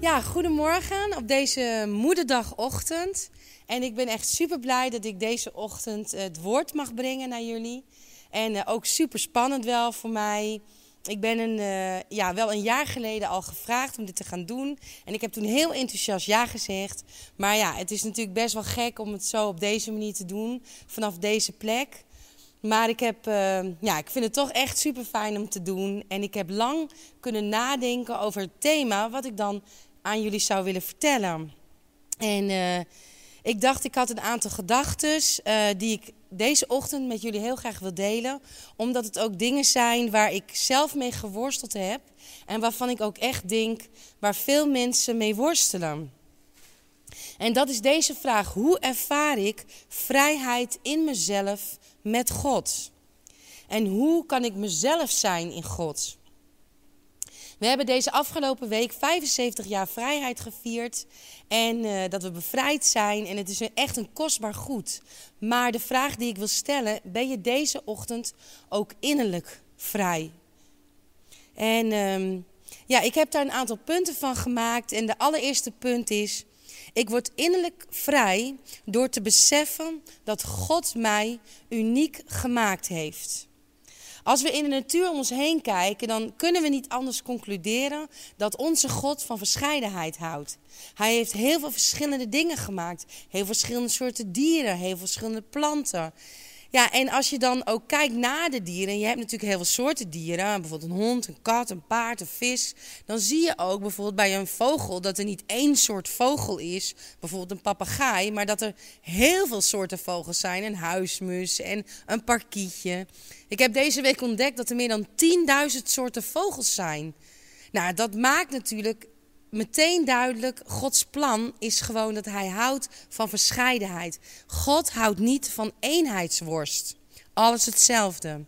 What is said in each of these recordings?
Ja, goedemorgen op deze moederdagochtend. En ik ben echt super blij dat ik deze ochtend het woord mag brengen naar jullie. En uh, ook super spannend wel voor mij. Ik ben een, uh, ja, wel een jaar geleden al gevraagd om dit te gaan doen. En ik heb toen heel enthousiast ja gezegd. Maar ja, het is natuurlijk best wel gek om het zo op deze manier te doen. Vanaf deze plek. Maar ik, heb, ja, ik vind het toch echt super fijn om te doen. En ik heb lang kunnen nadenken over het thema wat ik dan aan jullie zou willen vertellen. En uh, ik dacht, ik had een aantal gedachten uh, die ik deze ochtend met jullie heel graag wil delen. Omdat het ook dingen zijn waar ik zelf mee geworsteld heb. En waarvan ik ook echt denk waar veel mensen mee worstelen. En dat is deze vraag: hoe ervaar ik vrijheid in mezelf met God? En hoe kan ik mezelf zijn in God? We hebben deze afgelopen week 75 jaar vrijheid gevierd. En uh, dat we bevrijd zijn. En het is echt een kostbaar goed. Maar de vraag die ik wil stellen: ben je deze ochtend ook innerlijk vrij? En uh, ja, ik heb daar een aantal punten van gemaakt. En de allereerste punt is: ik word innerlijk vrij door te beseffen dat God mij uniek gemaakt heeft. Als we in de natuur om ons heen kijken, dan kunnen we niet anders concluderen dat onze God van verscheidenheid houdt. Hij heeft heel veel verschillende dingen gemaakt. Heel verschillende soorten dieren, heel verschillende planten. Ja, en als je dan ook kijkt naar de dieren, je hebt natuurlijk heel veel soorten dieren, bijvoorbeeld een hond, een kat, een paard, een vis, dan zie je ook bijvoorbeeld bij een vogel dat er niet één soort vogel is, bijvoorbeeld een papegaai, maar dat er heel veel soorten vogels zijn, een huismus en een parkietje. Ik heb deze week ontdekt dat er meer dan 10.000 soorten vogels zijn. Nou, dat maakt natuurlijk meteen duidelijk, Gods plan is gewoon dat hij houdt van verscheidenheid. God houdt niet van eenheidsworst. Alles hetzelfde.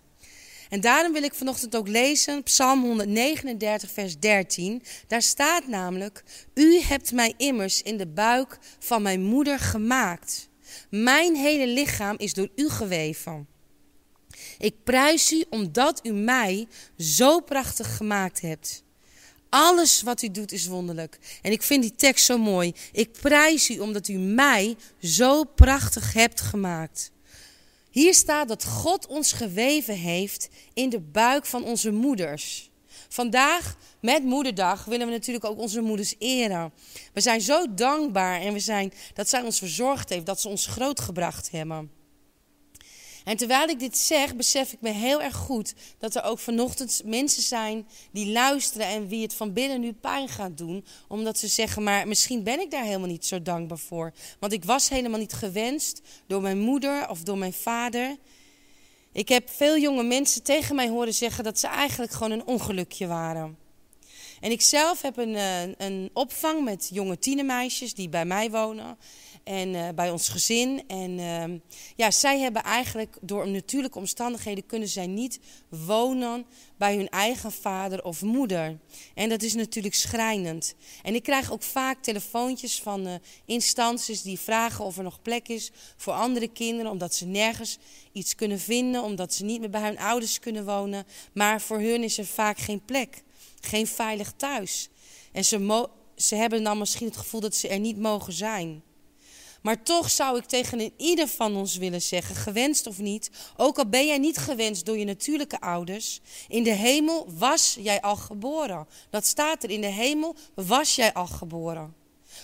En daarom wil ik vanochtend ook lezen Psalm 139, vers 13. Daar staat namelijk: U hebt mij immers in de buik van mijn moeder gemaakt. Mijn hele lichaam is door u geweven. Ik prijs u omdat u mij zo prachtig gemaakt hebt. Alles wat u doet is wonderlijk. En ik vind die tekst zo mooi. Ik prijs u omdat u mij zo prachtig hebt gemaakt. Hier staat dat God ons geweven heeft in de buik van onze moeders. Vandaag, met Moederdag, willen we natuurlijk ook onze moeders eren. We zijn zo dankbaar en we zijn dat zij ons verzorgd heeft, dat ze ons grootgebracht hebben. En terwijl ik dit zeg, besef ik me heel erg goed dat er ook vanochtend mensen zijn die luisteren en wie het van binnen nu pijn gaat doen. Omdat ze zeggen, maar misschien ben ik daar helemaal niet zo dankbaar voor. Want ik was helemaal niet gewenst door mijn moeder of door mijn vader. Ik heb veel jonge mensen tegen mij horen zeggen dat ze eigenlijk gewoon een ongelukje waren. En ik zelf heb een, eh, een opvang met jonge tienermeisjes die bij mij wonen en uh, bij ons gezin. En uh, ja, zij hebben eigenlijk door natuurlijke omstandigheden kunnen zij niet wonen bij hun eigen vader of moeder. En dat is natuurlijk schrijnend. En ik krijg ook vaak telefoontjes van uh, instanties die vragen of er nog plek is voor andere kinderen, omdat ze nergens iets kunnen vinden, omdat ze niet meer bij hun ouders kunnen wonen. Maar voor hun is er vaak geen plek, geen veilig thuis. En ze, ze hebben dan misschien het gevoel dat ze er niet mogen zijn. Maar toch zou ik tegen ieder van ons willen zeggen, gewenst of niet, ook al ben jij niet gewenst door je natuurlijke ouders, in de hemel was jij al geboren. Dat staat er, in de hemel was jij al geboren.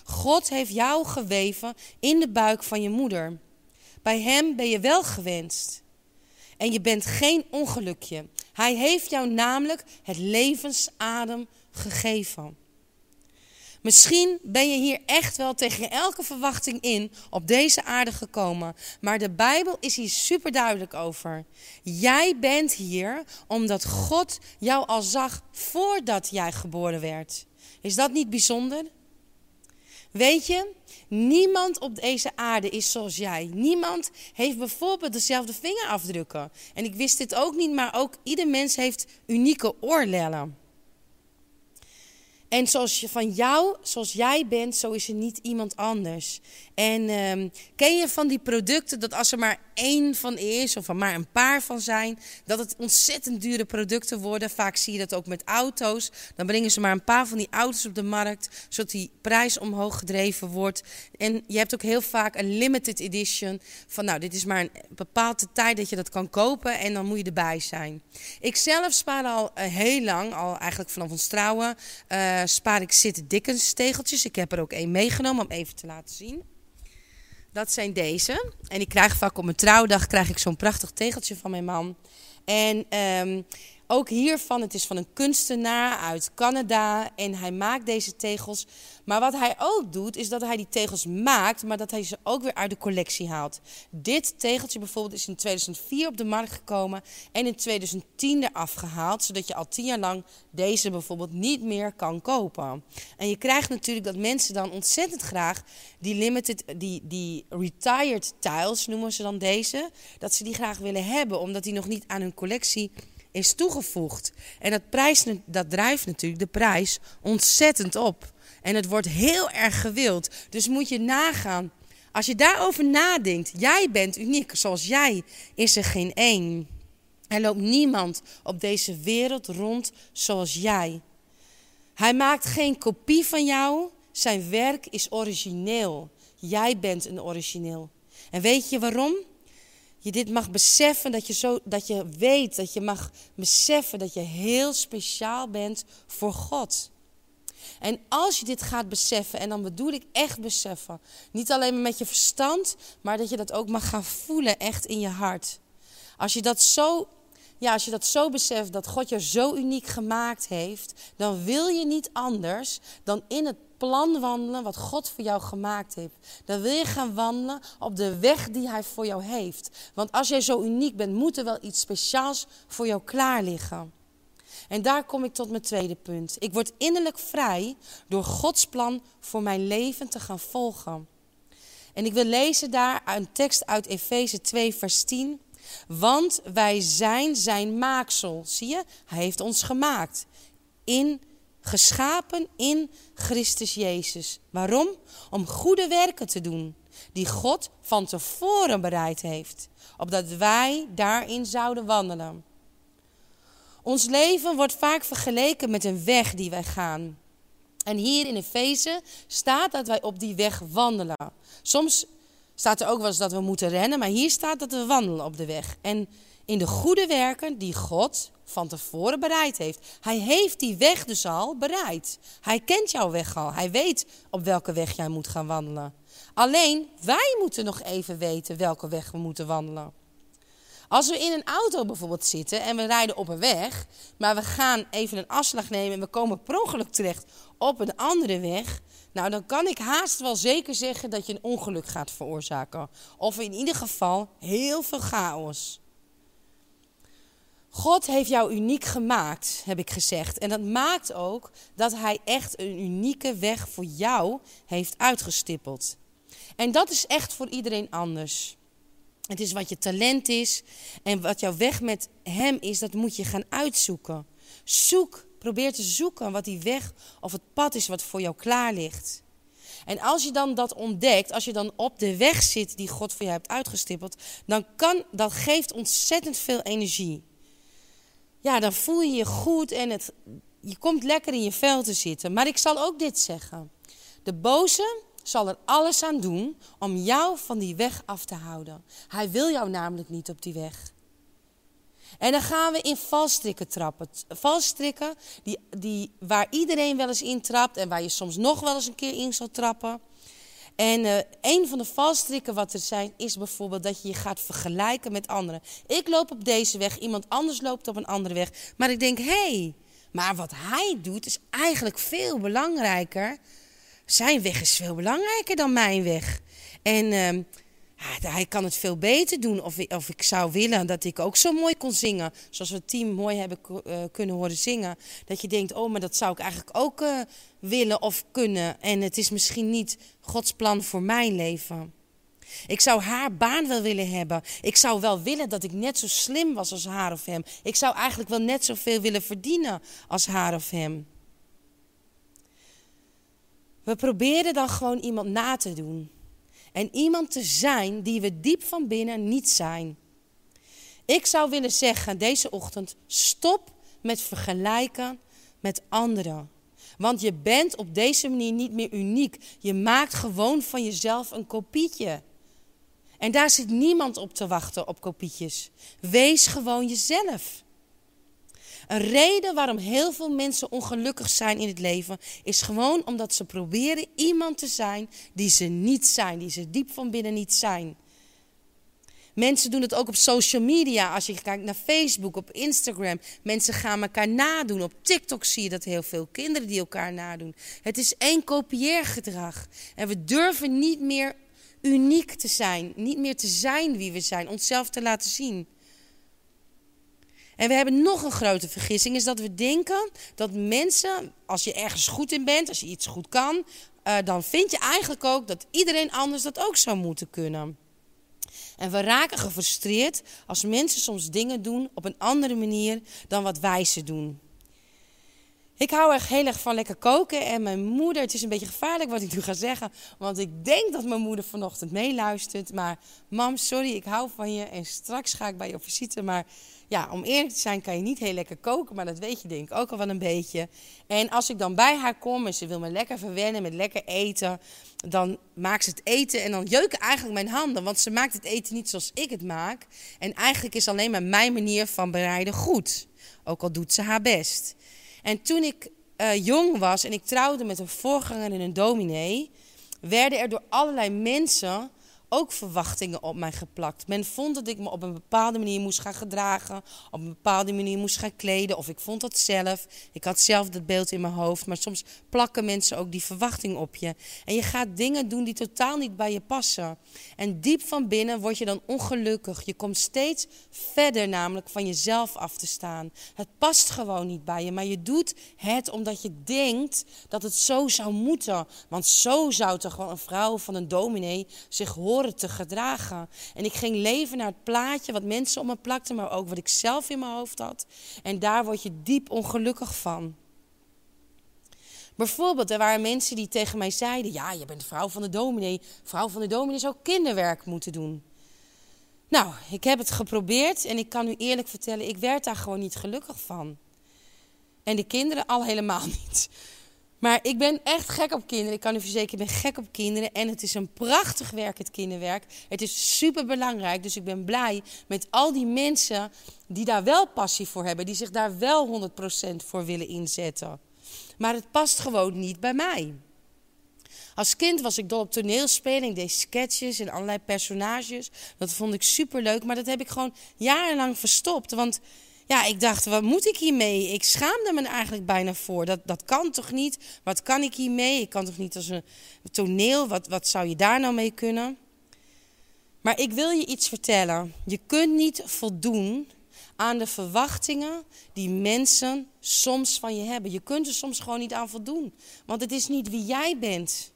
God heeft jou geweven in de buik van je moeder. Bij hem ben je wel gewenst. En je bent geen ongelukje. Hij heeft jou namelijk het levensadem gegeven. Misschien ben je hier echt wel tegen elke verwachting in op deze aarde gekomen. Maar de Bijbel is hier super duidelijk over. Jij bent hier omdat God jou al zag voordat jij geboren werd. Is dat niet bijzonder? Weet je, niemand op deze aarde is zoals jij. Niemand heeft bijvoorbeeld dezelfde vingerafdrukken. En ik wist dit ook niet, maar ook ieder mens heeft unieke oorlellen. En zoals je van jou, zoals jij bent, zo is er niet iemand anders. En um, ken je van die producten dat als er maar één van is of er maar een paar van zijn. Dat het ontzettend dure producten worden. Vaak zie je dat ook met auto's. Dan brengen ze maar een paar van die auto's op de markt, zodat die prijs omhoog gedreven wordt. En je hebt ook heel vaak een limited edition van nou, dit is maar een bepaalde tijd dat je dat kan kopen en dan moet je erbij zijn. Ik zelf spaar al uh, heel lang, al eigenlijk vanaf ons trouwen, uh, spaar ik Sit Dickens tegeltjes. Ik heb er ook één meegenomen om even te laten zien. Dat zijn deze. En ik krijg vaak op mijn trouwdag krijg ik zo'n prachtig tegeltje van mijn man. En um, ook hiervan, het is van een kunstenaar uit Canada en hij maakt deze tegels. Maar wat hij ook doet, is dat hij die tegels maakt, maar dat hij ze ook weer uit de collectie haalt. Dit tegeltje bijvoorbeeld is in 2004 op de markt gekomen en in 2010 eraf gehaald, zodat je al tien jaar lang deze bijvoorbeeld niet meer kan kopen. En je krijgt natuurlijk dat mensen dan ontzettend graag die limited, die, die retired tiles noemen ze dan deze, dat ze die graag willen hebben, omdat die nog niet aan hun collectie is toegevoegd. En dat, prijs, dat drijft natuurlijk de prijs ontzettend op. En het wordt heel erg gewild. Dus moet je nagaan. Als je daarover nadenkt, jij bent uniek. Zoals jij is er geen één. Er loopt niemand op deze wereld rond zoals jij. Hij maakt geen kopie van jou. Zijn werk is origineel. Jij bent een origineel. En weet je waarom? Je dit mag beseffen, dat je, zo, dat je weet, dat je mag beseffen dat je heel speciaal bent voor God. En als je dit gaat beseffen, en dan bedoel ik echt beseffen, niet alleen met je verstand, maar dat je dat ook mag gaan voelen echt in je hart. Als je dat zo, ja, als je dat zo beseft dat God je zo uniek gemaakt heeft, dan wil je niet anders dan in het plan wandelen wat God voor jou gemaakt heeft. Dan wil je gaan wandelen op de weg die Hij voor jou heeft. Want als jij zo uniek bent, moet er wel iets speciaals voor jou klaar liggen. En daar kom ik tot mijn tweede punt. Ik word innerlijk vrij door Gods plan voor mijn leven te gaan volgen. En ik wil lezen daar een tekst uit Efeze 2, vers 10. Want wij zijn zijn maaksel. Zie je? Hij heeft ons gemaakt. In geschapen in Christus Jezus. Waarom? Om goede werken te doen, die God van tevoren bereid heeft, opdat wij daarin zouden wandelen. Ons leven wordt vaak vergeleken met een weg die wij gaan. En hier in Efeze staat dat wij op die weg wandelen. Soms staat er ook wel eens dat we moeten rennen, maar hier staat dat we wandelen op de weg. En in de goede werken die God van tevoren bereid heeft. Hij heeft die weg dus al bereid. Hij kent jouw weg al. Hij weet op welke weg jij moet gaan wandelen. Alleen wij moeten nog even weten welke weg we moeten wandelen. Als we in een auto bijvoorbeeld zitten en we rijden op een weg, maar we gaan even een afslag nemen en we komen per ongeluk terecht op een andere weg, nou dan kan ik haast wel zeker zeggen dat je een ongeluk gaat veroorzaken. Of in ieder geval heel veel chaos. God heeft jou uniek gemaakt, heb ik gezegd. En dat maakt ook dat Hij echt een unieke weg voor jou heeft uitgestippeld. En dat is echt voor iedereen anders. Het is wat je talent is en wat jouw weg met Hem is, dat moet je gaan uitzoeken. Zoek, probeer te zoeken wat die weg of het pad is wat voor jou klaar ligt. En als je dan dat ontdekt, als je dan op de weg zit die God voor jou hebt uitgestippeld, dan kan dat geeft ontzettend veel energie ja, dan voel je je goed en het, je komt lekker in je vel te zitten. Maar ik zal ook dit zeggen. De boze zal er alles aan doen om jou van die weg af te houden. Hij wil jou namelijk niet op die weg. En dan gaan we in valstrikken trappen. Valstrikken die, die, waar iedereen wel eens in trapt en waar je soms nog wel eens een keer in zal trappen. En uh, een van de valstrikken wat er zijn is bijvoorbeeld dat je je gaat vergelijken met anderen. Ik loop op deze weg, iemand anders loopt op een andere weg. Maar ik denk, hé, hey, maar wat hij doet is eigenlijk veel belangrijker. Zijn weg is veel belangrijker dan mijn weg. En uh, hij kan het veel beter doen. Of, of ik zou willen dat ik ook zo mooi kon zingen. Zoals we het team mooi hebben uh, kunnen horen zingen. Dat je denkt, oh, maar dat zou ik eigenlijk ook uh, willen of kunnen. En het is misschien niet Gods plan voor mijn leven. Ik zou haar baan wel willen hebben. Ik zou wel willen dat ik net zo slim was als haar of hem. Ik zou eigenlijk wel net zoveel willen verdienen als haar of hem. We proberen dan gewoon iemand na te doen. En iemand te zijn die we diep van binnen niet zijn. Ik zou willen zeggen deze ochtend: stop met vergelijken met anderen. Want je bent op deze manier niet meer uniek. Je maakt gewoon van jezelf een kopietje. En daar zit niemand op te wachten op kopietjes. Wees gewoon jezelf. Een reden waarom heel veel mensen ongelukkig zijn in het leven is gewoon omdat ze proberen iemand te zijn die ze niet zijn, die ze diep van binnen niet zijn. Mensen doen het ook op social media. Als je kijkt naar Facebook, op Instagram. Mensen gaan elkaar nadoen. Op TikTok zie je dat heel veel kinderen die elkaar nadoen. Het is één kopieergedrag. En we durven niet meer uniek te zijn. Niet meer te zijn wie we zijn. Onszelf te laten zien. En we hebben nog een grote vergissing, is dat we denken dat mensen, als je ergens goed in bent, als je iets goed kan, uh, dan vind je eigenlijk ook dat iedereen anders dat ook zou moeten kunnen. En we raken gefrustreerd als mensen soms dingen doen op een andere manier dan wat wij ze doen. Ik hou echt heel erg van lekker koken. En mijn moeder, het is een beetje gevaarlijk wat ik nu ga zeggen. Want ik denk dat mijn moeder vanochtend meeluistert. Maar mam, sorry, ik hou van je. En straks ga ik bij je op visite. Maar ja, om eerlijk te zijn kan je niet heel lekker koken. Maar dat weet je denk ik ook al wel een beetje. En als ik dan bij haar kom en ze wil me lekker verwennen met lekker eten. Dan maakt ze het eten en dan jeuken eigenlijk mijn handen. Want ze maakt het eten niet zoals ik het maak. En eigenlijk is alleen maar mijn manier van bereiden goed. Ook al doet ze haar best. En toen ik uh, jong was en ik trouwde met een voorganger en een dominee, werden er door allerlei mensen ook verwachtingen op mij geplakt. Men vond dat ik me op een bepaalde manier moest gaan gedragen, op een bepaalde manier moest gaan kleden, of ik vond dat zelf. Ik had zelf dat beeld in mijn hoofd, maar soms plakken mensen ook die verwachting op je. En je gaat dingen doen die totaal niet bij je passen. En diep van binnen word je dan ongelukkig. Je komt steeds verder namelijk van jezelf af te staan. Het past gewoon niet bij je, maar je doet het omdat je denkt dat het zo zou moeten. Want zo zou toch gewoon een vrouw van een dominee zich horen te gedragen. En ik ging leven naar het plaatje wat mensen om me plakten, maar ook wat ik zelf in mijn hoofd had. En daar word je diep ongelukkig van. Bijvoorbeeld, er waren mensen die tegen mij zeiden: Ja, je bent vrouw van de dominee. Vrouw van de dominee zou kinderwerk moeten doen. Nou, ik heb het geprobeerd en ik kan u eerlijk vertellen: ik werd daar gewoon niet gelukkig van. En de kinderen al helemaal niet. Maar ik ben echt gek op kinderen. Ik kan u verzekeren, ik ben gek op kinderen. En het is een prachtig werk, het kinderwerk. Het is super belangrijk. Dus ik ben blij met al die mensen die daar wel passie voor hebben. Die zich daar wel 100% voor willen inzetten. Maar het past gewoon niet bij mij. Als kind was ik dol op toneelspelen. Ik deed sketches en allerlei personages. Dat vond ik super leuk. Maar dat heb ik gewoon jarenlang verstopt. Want ja, ik dacht, wat moet ik hiermee? Ik schaamde me eigenlijk bijna voor. Dat, dat kan toch niet? Wat kan ik hiermee? Ik kan toch niet als een toneel? Wat, wat zou je daar nou mee kunnen? Maar ik wil je iets vertellen. Je kunt niet voldoen aan de verwachtingen die mensen soms van je hebben. Je kunt er soms gewoon niet aan voldoen. Want het is niet wie jij bent.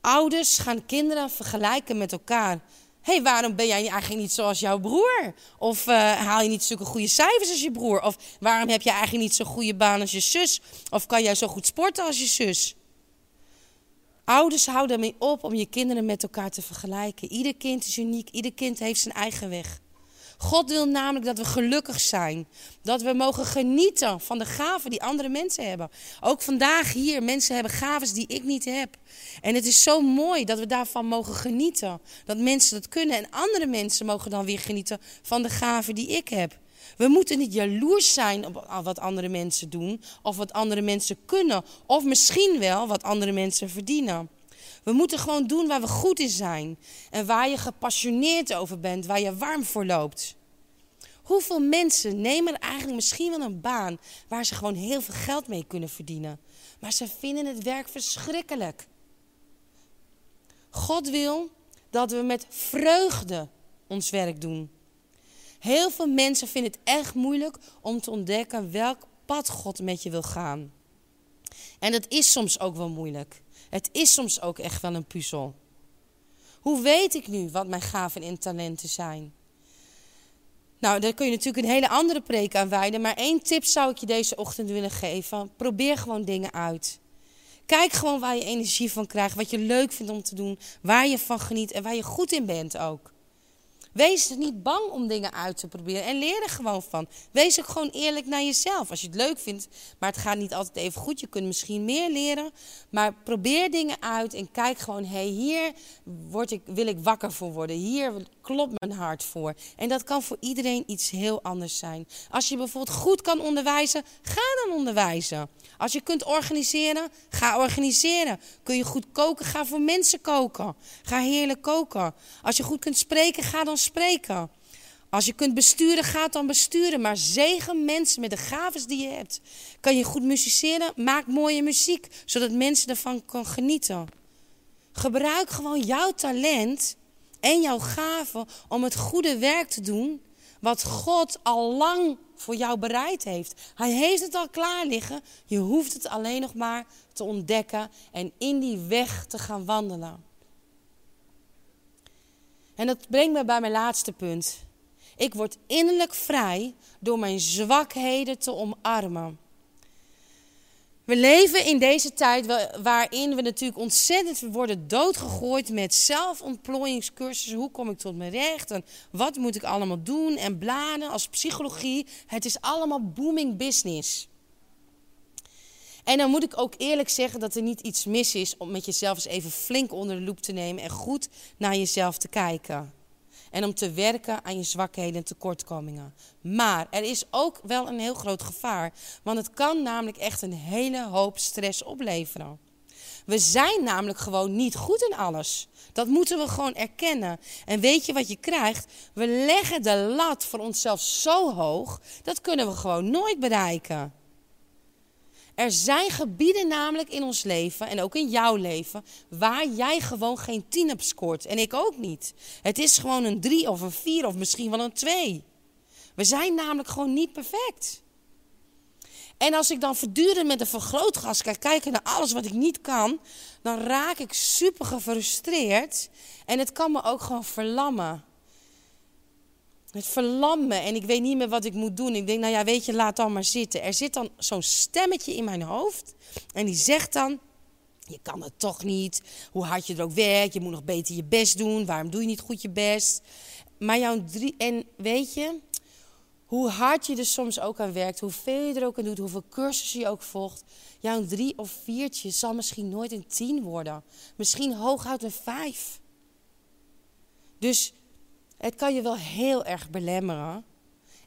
Ouders gaan kinderen vergelijken met elkaar hey, waarom ben jij eigenlijk niet zoals jouw broer? Of uh, haal je niet zulke goede cijfers als je broer? Of waarom heb je eigenlijk niet zo'n goede baan als je zus? Of kan jij zo goed sporten als je zus? Ouders houden ermee op om je kinderen met elkaar te vergelijken. Ieder kind is uniek, ieder kind heeft zijn eigen weg. God wil namelijk dat we gelukkig zijn. Dat we mogen genieten van de gaven die andere mensen hebben. Ook vandaag hier, mensen hebben gaven die ik niet heb. En het is zo mooi dat we daarvan mogen genieten. Dat mensen dat kunnen en andere mensen mogen dan weer genieten van de gaven die ik heb. We moeten niet jaloers zijn op wat andere mensen doen, of wat andere mensen kunnen, of misschien wel wat andere mensen verdienen. We moeten gewoon doen waar we goed in zijn. En waar je gepassioneerd over bent, waar je warm voor loopt. Hoeveel mensen nemen eigenlijk misschien wel een baan waar ze gewoon heel veel geld mee kunnen verdienen. Maar ze vinden het werk verschrikkelijk. God wil dat we met vreugde ons werk doen. Heel veel mensen vinden het echt moeilijk om te ontdekken welk pad God met je wil gaan. En dat is soms ook wel moeilijk. Het is soms ook echt wel een puzzel. Hoe weet ik nu wat mijn gaven en talenten zijn? Nou, daar kun je natuurlijk een hele andere preek aan wijden. Maar één tip zou ik je deze ochtend willen geven. Probeer gewoon dingen uit. Kijk gewoon waar je energie van krijgt, wat je leuk vindt om te doen, waar je van geniet en waar je goed in bent ook. Wees niet bang om dingen uit te proberen en leer er gewoon van. Wees ook gewoon eerlijk naar jezelf. Als je het leuk vindt, maar het gaat niet altijd even goed. Je kunt misschien meer leren. Maar probeer dingen uit en kijk gewoon: hé, hey, hier word ik, wil ik wakker voor worden. Hier klopt mijn hart voor. En dat kan voor iedereen iets heel anders zijn. Als je bijvoorbeeld goed kan onderwijzen, ga dan onderwijzen. Als je kunt organiseren, ga organiseren. Kun je goed koken, ga voor mensen koken. Ga heerlijk koken. Als je goed kunt spreken, ga dan spreken. Als je kunt besturen, ga dan besturen. Maar zegen mensen met de gaves die je hebt. Kan je goed musiceren? Maak mooie muziek, zodat mensen ervan kunnen genieten. Gebruik gewoon jouw talent en jouw gaven om het goede werk te doen. Wat God al lang voor jou bereid heeft. Hij heeft het al klaar liggen. Je hoeft het alleen nog maar te ontdekken en in die weg te gaan wandelen. En dat brengt me bij mijn laatste punt. Ik word innerlijk vrij door mijn zwakheden te omarmen. We leven in deze tijd waarin we natuurlijk ontzettend worden doodgegooid met zelfontplooiingscursussen. Hoe kom ik tot mijn recht? En wat moet ik allemaal doen? En bladen als psychologie. Het is allemaal booming business. En dan moet ik ook eerlijk zeggen dat er niet iets mis is om met jezelf eens even flink onder de loep te nemen en goed naar jezelf te kijken. En om te werken aan je zwakheden en tekortkomingen. Maar er is ook wel een heel groot gevaar. Want het kan namelijk echt een hele hoop stress opleveren. We zijn namelijk gewoon niet goed in alles. Dat moeten we gewoon erkennen. En weet je wat je krijgt? We leggen de lat voor onszelf zo hoog, dat kunnen we gewoon nooit bereiken. Er zijn gebieden namelijk in ons leven en ook in jouw leven waar jij gewoon geen 10 hebt scoort. En ik ook niet. Het is gewoon een 3 of een 4 of misschien wel een 2. We zijn namelijk gewoon niet perfect. En als ik dan voortdurend met een vergrootglas ga kijken naar alles wat ik niet kan, dan raak ik super gefrustreerd. En het kan me ook gewoon verlammen. Het verlamt me en ik weet niet meer wat ik moet doen. Ik denk, nou ja, weet je, laat dan maar zitten. Er zit dan zo'n stemmetje in mijn hoofd en die zegt dan, je kan het toch niet. Hoe hard je er ook werkt, je moet nog beter je best doen. Waarom doe je niet goed je best? Maar jouw drie, en weet je, hoe hard je er soms ook aan werkt, hoeveel je er ook aan doet, hoeveel cursussen je ook volgt, jouw drie of viertje zal misschien nooit een tien worden. Misschien hooguit een vijf. Dus het kan je wel heel erg belemmeren.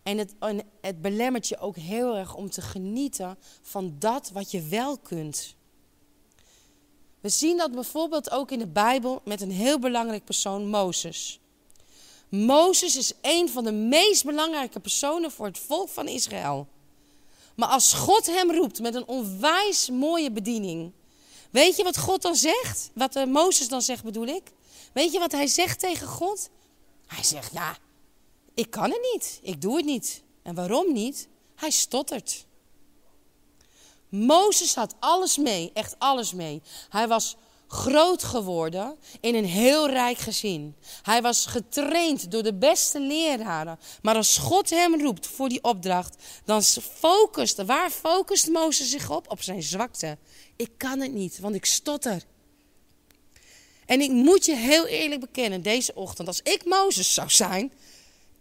En het, het belemmert je ook heel erg om te genieten van dat wat je wel kunt. We zien dat bijvoorbeeld ook in de Bijbel met een heel belangrijk persoon, Mozes. Mozes is een van de meest belangrijke personen voor het volk van Israël. Maar als God hem roept met een onwijs mooie bediening, weet je wat God dan zegt? Wat uh, Mozes dan zegt bedoel ik? Weet je wat hij zegt tegen God? Hij zegt, ja, ik kan het niet. Ik doe het niet. En waarom niet? Hij stottert. Mozes had alles mee, echt alles mee. Hij was groot geworden in een heel rijk gezin. Hij was getraind door de beste leraren. Maar als God hem roept voor die opdracht, dan focust, waar focust Mozes zich op? Op zijn zwakte. Ik kan het niet, want ik stotter. En ik moet je heel eerlijk bekennen, deze ochtend, als ik Mozes zou zijn,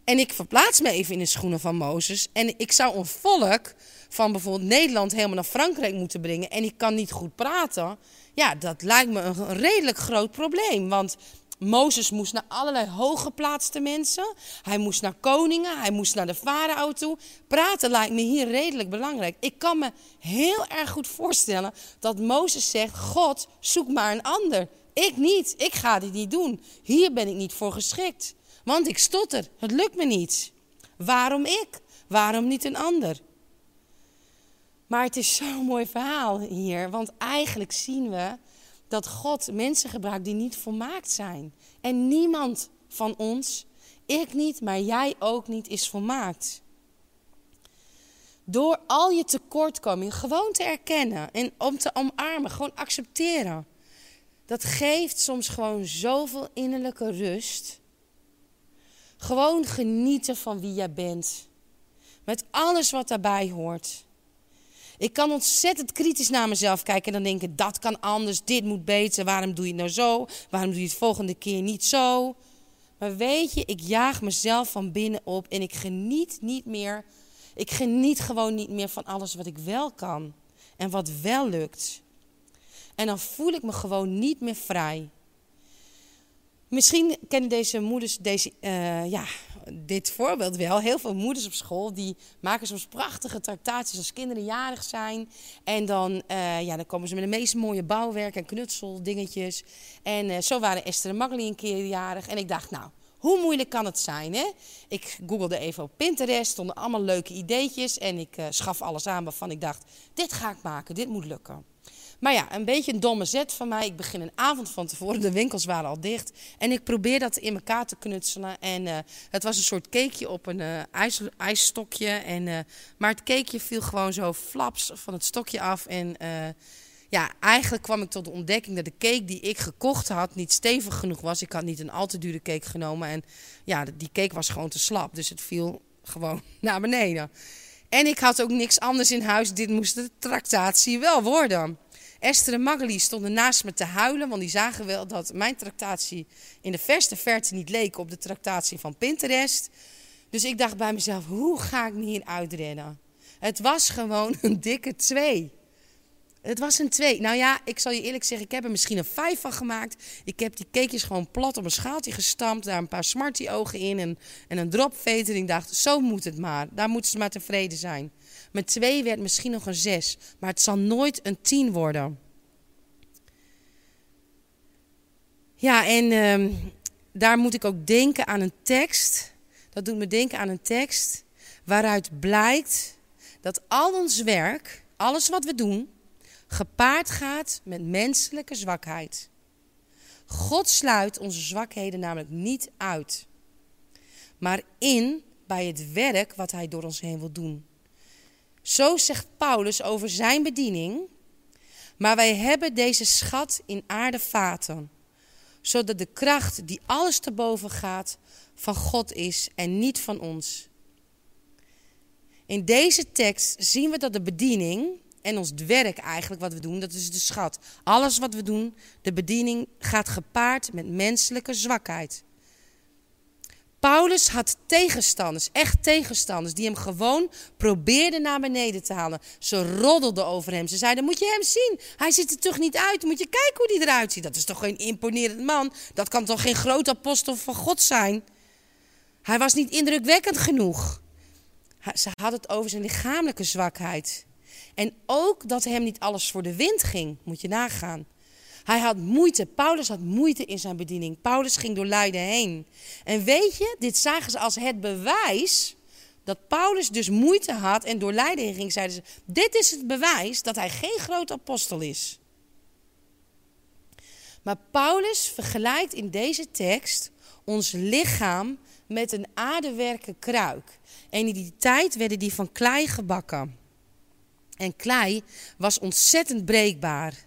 en ik verplaats me even in de schoenen van Mozes, en ik zou een volk van bijvoorbeeld Nederland helemaal naar Frankrijk moeten brengen, en ik kan niet goed praten, ja, dat lijkt me een redelijk groot probleem. Want Mozes moest naar allerlei hooggeplaatste mensen. Hij moest naar koningen, hij moest naar de farao toe. Praten lijkt me hier redelijk belangrijk. Ik kan me heel erg goed voorstellen dat Mozes zegt: God, zoek maar een ander. Ik niet, ik ga dit niet doen. Hier ben ik niet voor geschikt. Want ik stotter, het lukt me niet. Waarom ik? Waarom niet een ander? Maar het is zo'n mooi verhaal hier, want eigenlijk zien we dat God mensen gebruikt die niet volmaakt zijn. En niemand van ons, ik niet, maar jij ook niet, is volmaakt. Door al je tekortkomingen gewoon te erkennen en om te omarmen, gewoon accepteren. Dat geeft soms gewoon zoveel innerlijke rust. Gewoon genieten van wie jij bent. Met alles wat daarbij hoort. Ik kan ontzettend kritisch naar mezelf kijken en dan denken: dat kan anders, dit moet beter. Waarom doe je het nou zo? Waarom doe je het volgende keer niet zo? Maar weet je, ik jaag mezelf van binnen op en ik geniet niet meer. Ik geniet gewoon niet meer van alles wat ik wel kan en wat wel lukt. En dan voel ik me gewoon niet meer vrij. Misschien kennen deze moeders deze, uh, ja, dit voorbeeld wel. Heel veel moeders op school die maken soms prachtige tractaties als kinderen jarig zijn. En dan, uh, ja, dan komen ze met de meest mooie bouwwerk en knutseldingetjes. En uh, zo waren Esther en Magali een keer jarig. En ik dacht, nou, hoe moeilijk kan het zijn? Hè? Ik googelde even op Pinterest, stonden allemaal leuke ideetjes. En ik schaf alles aan waarvan ik dacht, dit ga ik maken, dit moet lukken. Maar ja, een beetje een domme zet van mij. Ik begin een avond van tevoren, de winkels waren al dicht. En ik probeer dat in elkaar te knutselen. En uh, het was een soort cakeje op een uh, ijs, ijsstokje. En, uh, maar het cakeje viel gewoon zo flaps van het stokje af. En ja, eigenlijk kwam ik tot de ontdekking dat de cake die ik gekocht had niet stevig genoeg was. Ik had niet een al te dure cake genomen. En ja, die cake was gewoon te slap. Dus het viel gewoon naar beneden. En ik had ook niks anders in huis. Dit moest de tractatie wel worden. Esther en Magali stonden naast me te huilen, want die zagen wel dat mijn tractatie in de verste verte niet leek op de tractatie van Pinterest. Dus ik dacht bij mezelf, hoe ga ik me hier uitrennen? Het was gewoon een dikke twee. Het was een twee. Nou ja, ik zal je eerlijk zeggen, ik heb er misschien een vijf van gemaakt. Ik heb die cakejes gewoon plat op een schaaltje gestampt. Daar een paar smarty ogen in en, en een. En ik dacht, zo moet het maar. Daar moeten ze maar tevreden zijn. Met twee werd misschien nog een zes. Maar het zal nooit een tien worden. Ja, en uh, daar moet ik ook denken aan een tekst. Dat doet me denken aan een tekst waaruit blijkt dat al ons werk, alles wat we doen, gepaard gaat met menselijke zwakheid. God sluit onze zwakheden namelijk niet uit, maar in bij het werk wat Hij door ons heen wil doen. Zo zegt Paulus over zijn bediening. Maar wij hebben deze schat in aardevaten, zodat de kracht die alles te boven gaat van God is en niet van ons. In deze tekst zien we dat de bediening en ons werk eigenlijk wat we doen, dat is de schat. Alles wat we doen, de bediening gaat gepaard met menselijke zwakheid. Paulus had tegenstanders, echt tegenstanders, die hem gewoon probeerden naar beneden te halen. Ze roddelden over hem. Ze zeiden, moet je hem zien? Hij ziet er toch niet uit? Moet je kijken hoe hij eruit ziet? Dat is toch geen imponerend man? Dat kan toch geen groot apostel van God zijn? Hij was niet indrukwekkend genoeg. Ze hadden het over zijn lichamelijke zwakheid. En ook dat hem niet alles voor de wind ging, moet je nagaan. Hij had moeite. Paulus had moeite in zijn bediening. Paulus ging door lijden heen. En weet je, dit zagen ze als het bewijs dat Paulus dus moeite had en door lijden heen ging. Zeiden ze: Dit is het bewijs dat hij geen groot apostel is. Maar Paulus vergelijkt in deze tekst ons lichaam met een aardewerken kruik. En in die tijd werden die van klei gebakken. En klei was ontzettend breekbaar.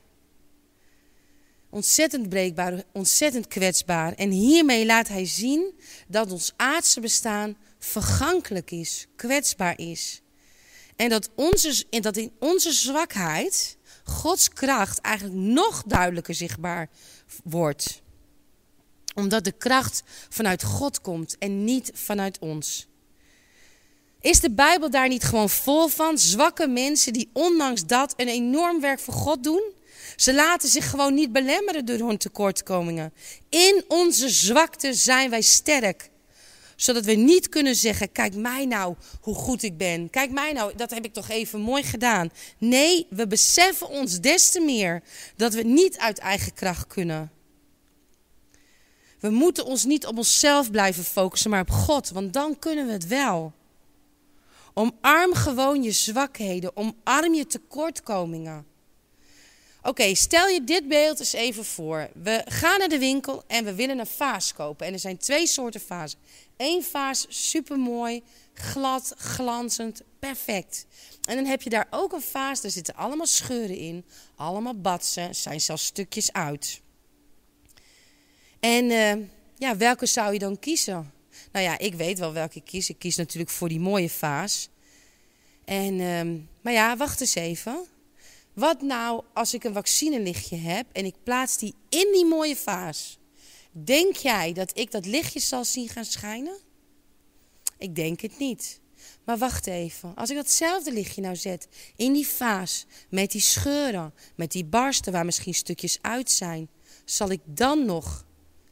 Ontzettend breekbaar, ontzettend kwetsbaar. En hiermee laat hij zien dat ons aardse bestaan vergankelijk is, kwetsbaar is. En dat, onze, dat in onze zwakheid Gods kracht eigenlijk nog duidelijker zichtbaar wordt. Omdat de kracht vanuit God komt en niet vanuit ons. Is de Bijbel daar niet gewoon vol van? Zwakke mensen die ondanks dat een enorm werk voor God doen? Ze laten zich gewoon niet belemmeren door hun tekortkomingen. In onze zwakte zijn wij sterk. Zodat we niet kunnen zeggen: Kijk mij nou hoe goed ik ben. Kijk mij nou, dat heb ik toch even mooi gedaan. Nee, we beseffen ons des te meer dat we niet uit eigen kracht kunnen. We moeten ons niet op onszelf blijven focussen, maar op God, want dan kunnen we het wel. Omarm gewoon je zwakheden, omarm je tekortkomingen. Oké, stel je dit beeld eens even voor. We gaan naar de winkel en we willen een vaas kopen. En er zijn twee soorten vazen. Eén vaas, supermooi, glad, glanzend, perfect. En dan heb je daar ook een vaas, daar zitten allemaal scheuren in. Allemaal batsen, zijn zelfs stukjes uit. En uh, ja, welke zou je dan kiezen? Nou ja, ik weet wel welke ik kies. Ik kies natuurlijk voor die mooie vaas. En, ehm, maar ja, wacht eens even. Wat nou als ik een vaccinelichtje heb en ik plaats die in die mooie vaas? Denk jij dat ik dat lichtje zal zien gaan schijnen? Ik denk het niet. Maar wacht even, als ik datzelfde lichtje nou zet in die vaas, met die scheuren, met die barsten waar misschien stukjes uit zijn, zal ik dan nog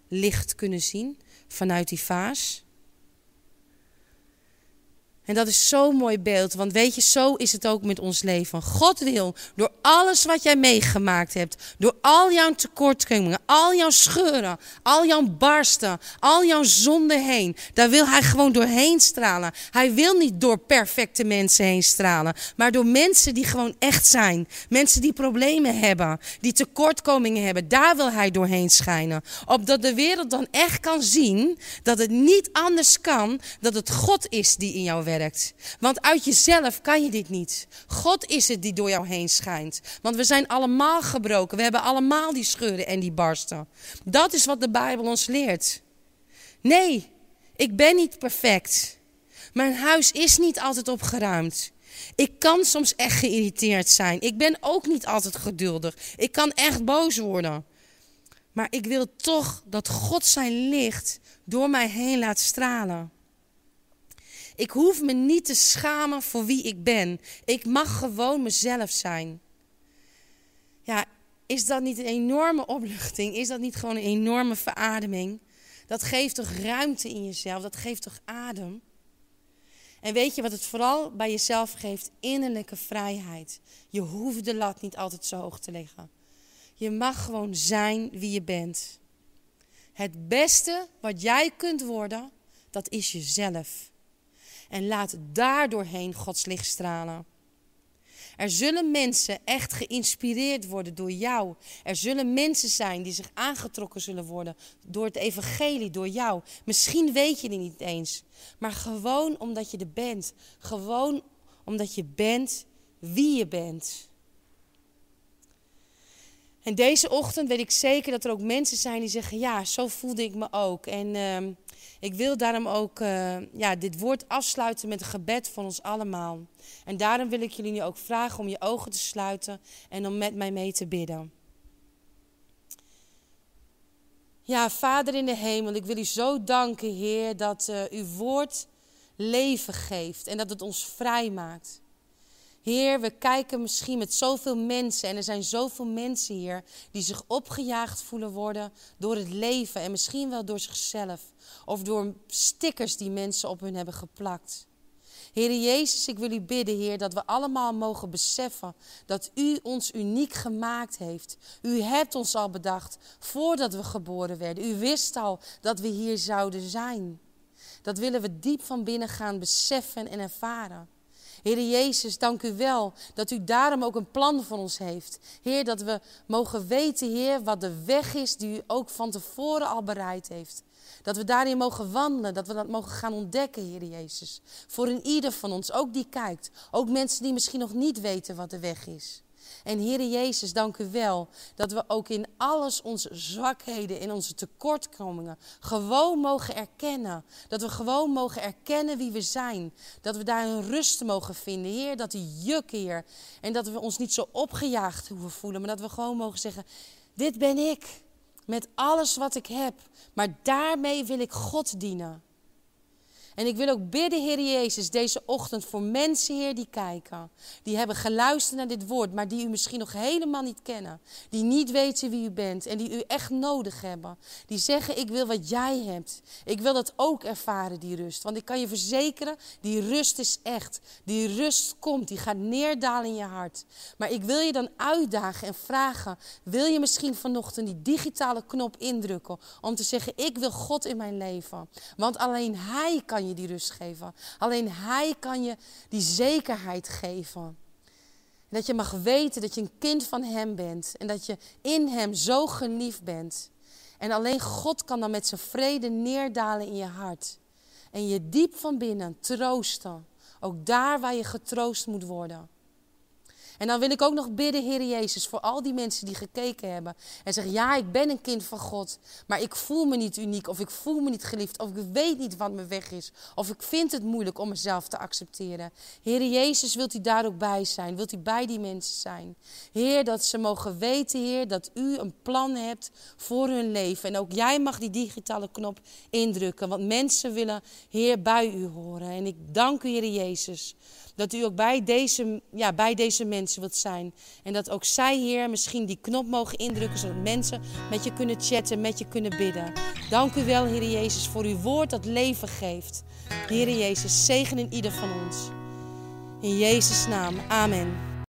licht kunnen zien vanuit die vaas? En dat is zo'n mooi beeld, want weet je, zo is het ook met ons leven. God wil door alles wat jij meegemaakt hebt, door al jouw tekortkomingen, al jouw scheuren, al jouw barsten, al jouw zonden heen, daar wil Hij gewoon doorheen stralen. Hij wil niet door perfecte mensen heen stralen, maar door mensen die gewoon echt zijn. Mensen die problemen hebben, die tekortkomingen hebben, daar wil Hij doorheen schijnen. Opdat de wereld dan echt kan zien dat het niet anders kan, dat het God is die in jou werkt. Want uit jezelf kan je dit niet. God is het die door jou heen schijnt. Want we zijn allemaal gebroken. We hebben allemaal die scheuren en die barsten. Dat is wat de Bijbel ons leert. Nee, ik ben niet perfect. Mijn huis is niet altijd opgeruimd. Ik kan soms echt geïrriteerd zijn. Ik ben ook niet altijd geduldig. Ik kan echt boos worden. Maar ik wil toch dat God zijn licht door mij heen laat stralen. Ik hoef me niet te schamen voor wie ik ben. Ik mag gewoon mezelf zijn. Ja, is dat niet een enorme opluchting? Is dat niet gewoon een enorme verademing? Dat geeft toch ruimte in jezelf? Dat geeft toch adem? En weet je wat het vooral bij jezelf geeft? Innerlijke vrijheid. Je hoeft de lat niet altijd zo hoog te leggen. Je mag gewoon zijn wie je bent. Het beste wat jij kunt worden, dat is jezelf en laat daardoorheen Gods licht stralen. Er zullen mensen echt geïnspireerd worden door jou. Er zullen mensen zijn die zich aangetrokken zullen worden door het evangelie, door jou. Misschien weet je het niet eens, maar gewoon omdat je er bent. Gewoon omdat je bent wie je bent. En deze ochtend weet ik zeker dat er ook mensen zijn die zeggen: Ja, zo voelde ik me ook. En uh, ik wil daarom ook uh, ja, dit woord afsluiten met een gebed van ons allemaal. En daarom wil ik jullie nu ook vragen om je ogen te sluiten en om met mij mee te bidden. Ja, Vader in de hemel, ik wil u zo danken, Heer, dat uh, uw woord leven geeft en dat het ons vrij maakt. Heer, we kijken misschien met zoveel mensen en er zijn zoveel mensen hier die zich opgejaagd voelen worden door het leven en misschien wel door zichzelf of door stickers die mensen op hun hebben geplakt. Heer Jezus, ik wil u bidden, Heer, dat we allemaal mogen beseffen dat U ons uniek gemaakt heeft. U hebt ons al bedacht voordat we geboren werden. U wist al dat we hier zouden zijn. Dat willen we diep van binnen gaan beseffen en ervaren. Heer Jezus, dank u wel dat u daarom ook een plan voor ons heeft. Heer, dat we mogen weten, Heer, wat de weg is die u ook van tevoren al bereid heeft. Dat we daarin mogen wandelen, dat we dat mogen gaan ontdekken, Heer Jezus. Voor een ieder van ons, ook die kijkt. Ook mensen die misschien nog niet weten wat de weg is. En Heere Jezus, dank u wel dat we ook in alles onze zwakheden, in onze tekortkomingen, gewoon mogen erkennen. Dat we gewoon mogen erkennen wie we zijn. Dat we daar een rust mogen vinden. Heer, dat die juk, Heer. En dat we ons niet zo opgejaagd hoeven voelen, maar dat we gewoon mogen zeggen, dit ben ik. Met alles wat ik heb. Maar daarmee wil ik God dienen. En ik wil ook bidden, Heer Jezus, deze ochtend voor mensen, Heer, die kijken. Die hebben geluisterd naar dit woord, maar die u misschien nog helemaal niet kennen. Die niet weten wie u bent en die u echt nodig hebben. Die zeggen, ik wil wat jij hebt. Ik wil dat ook ervaren, die rust. Want ik kan je verzekeren, die rust is echt. Die rust komt, die gaat neerdalen in je hart. Maar ik wil je dan uitdagen en vragen, wil je misschien vanochtend die digitale knop indrukken om te zeggen, ik wil God in mijn leven. Want alleen Hij kan je die rust geven. Alleen Hij kan je die zekerheid geven. Dat je mag weten dat je een kind van Hem bent. En dat je in Hem zo geliefd bent. En alleen God kan dan met zijn vrede neerdalen in je hart. En je diep van binnen troosten. Ook daar waar je getroost moet worden. En dan wil ik ook nog bidden, Heer Jezus, voor al die mensen die gekeken hebben. En zeggen, ja, ik ben een kind van God, maar ik voel me niet uniek. Of ik voel me niet geliefd. Of ik weet niet wat mijn weg is. Of ik vind het moeilijk om mezelf te accepteren. Heer Jezus, wilt u daar ook bij zijn? Wilt u bij die mensen zijn? Heer, dat ze mogen weten, Heer, dat u een plan hebt voor hun leven. En ook jij mag die digitale knop indrukken. Want mensen willen, Heer, bij u horen. En ik dank u, Heer Jezus dat u ook bij deze, ja, bij deze mensen wilt zijn. En dat ook zij, Heer, misschien die knop mogen indrukken, zodat mensen met je kunnen chatten, met je kunnen bidden. Dank u wel, Heer Jezus, voor uw woord dat leven geeft. Heer Jezus, zegen in ieder van ons. In Jezus' naam, amen.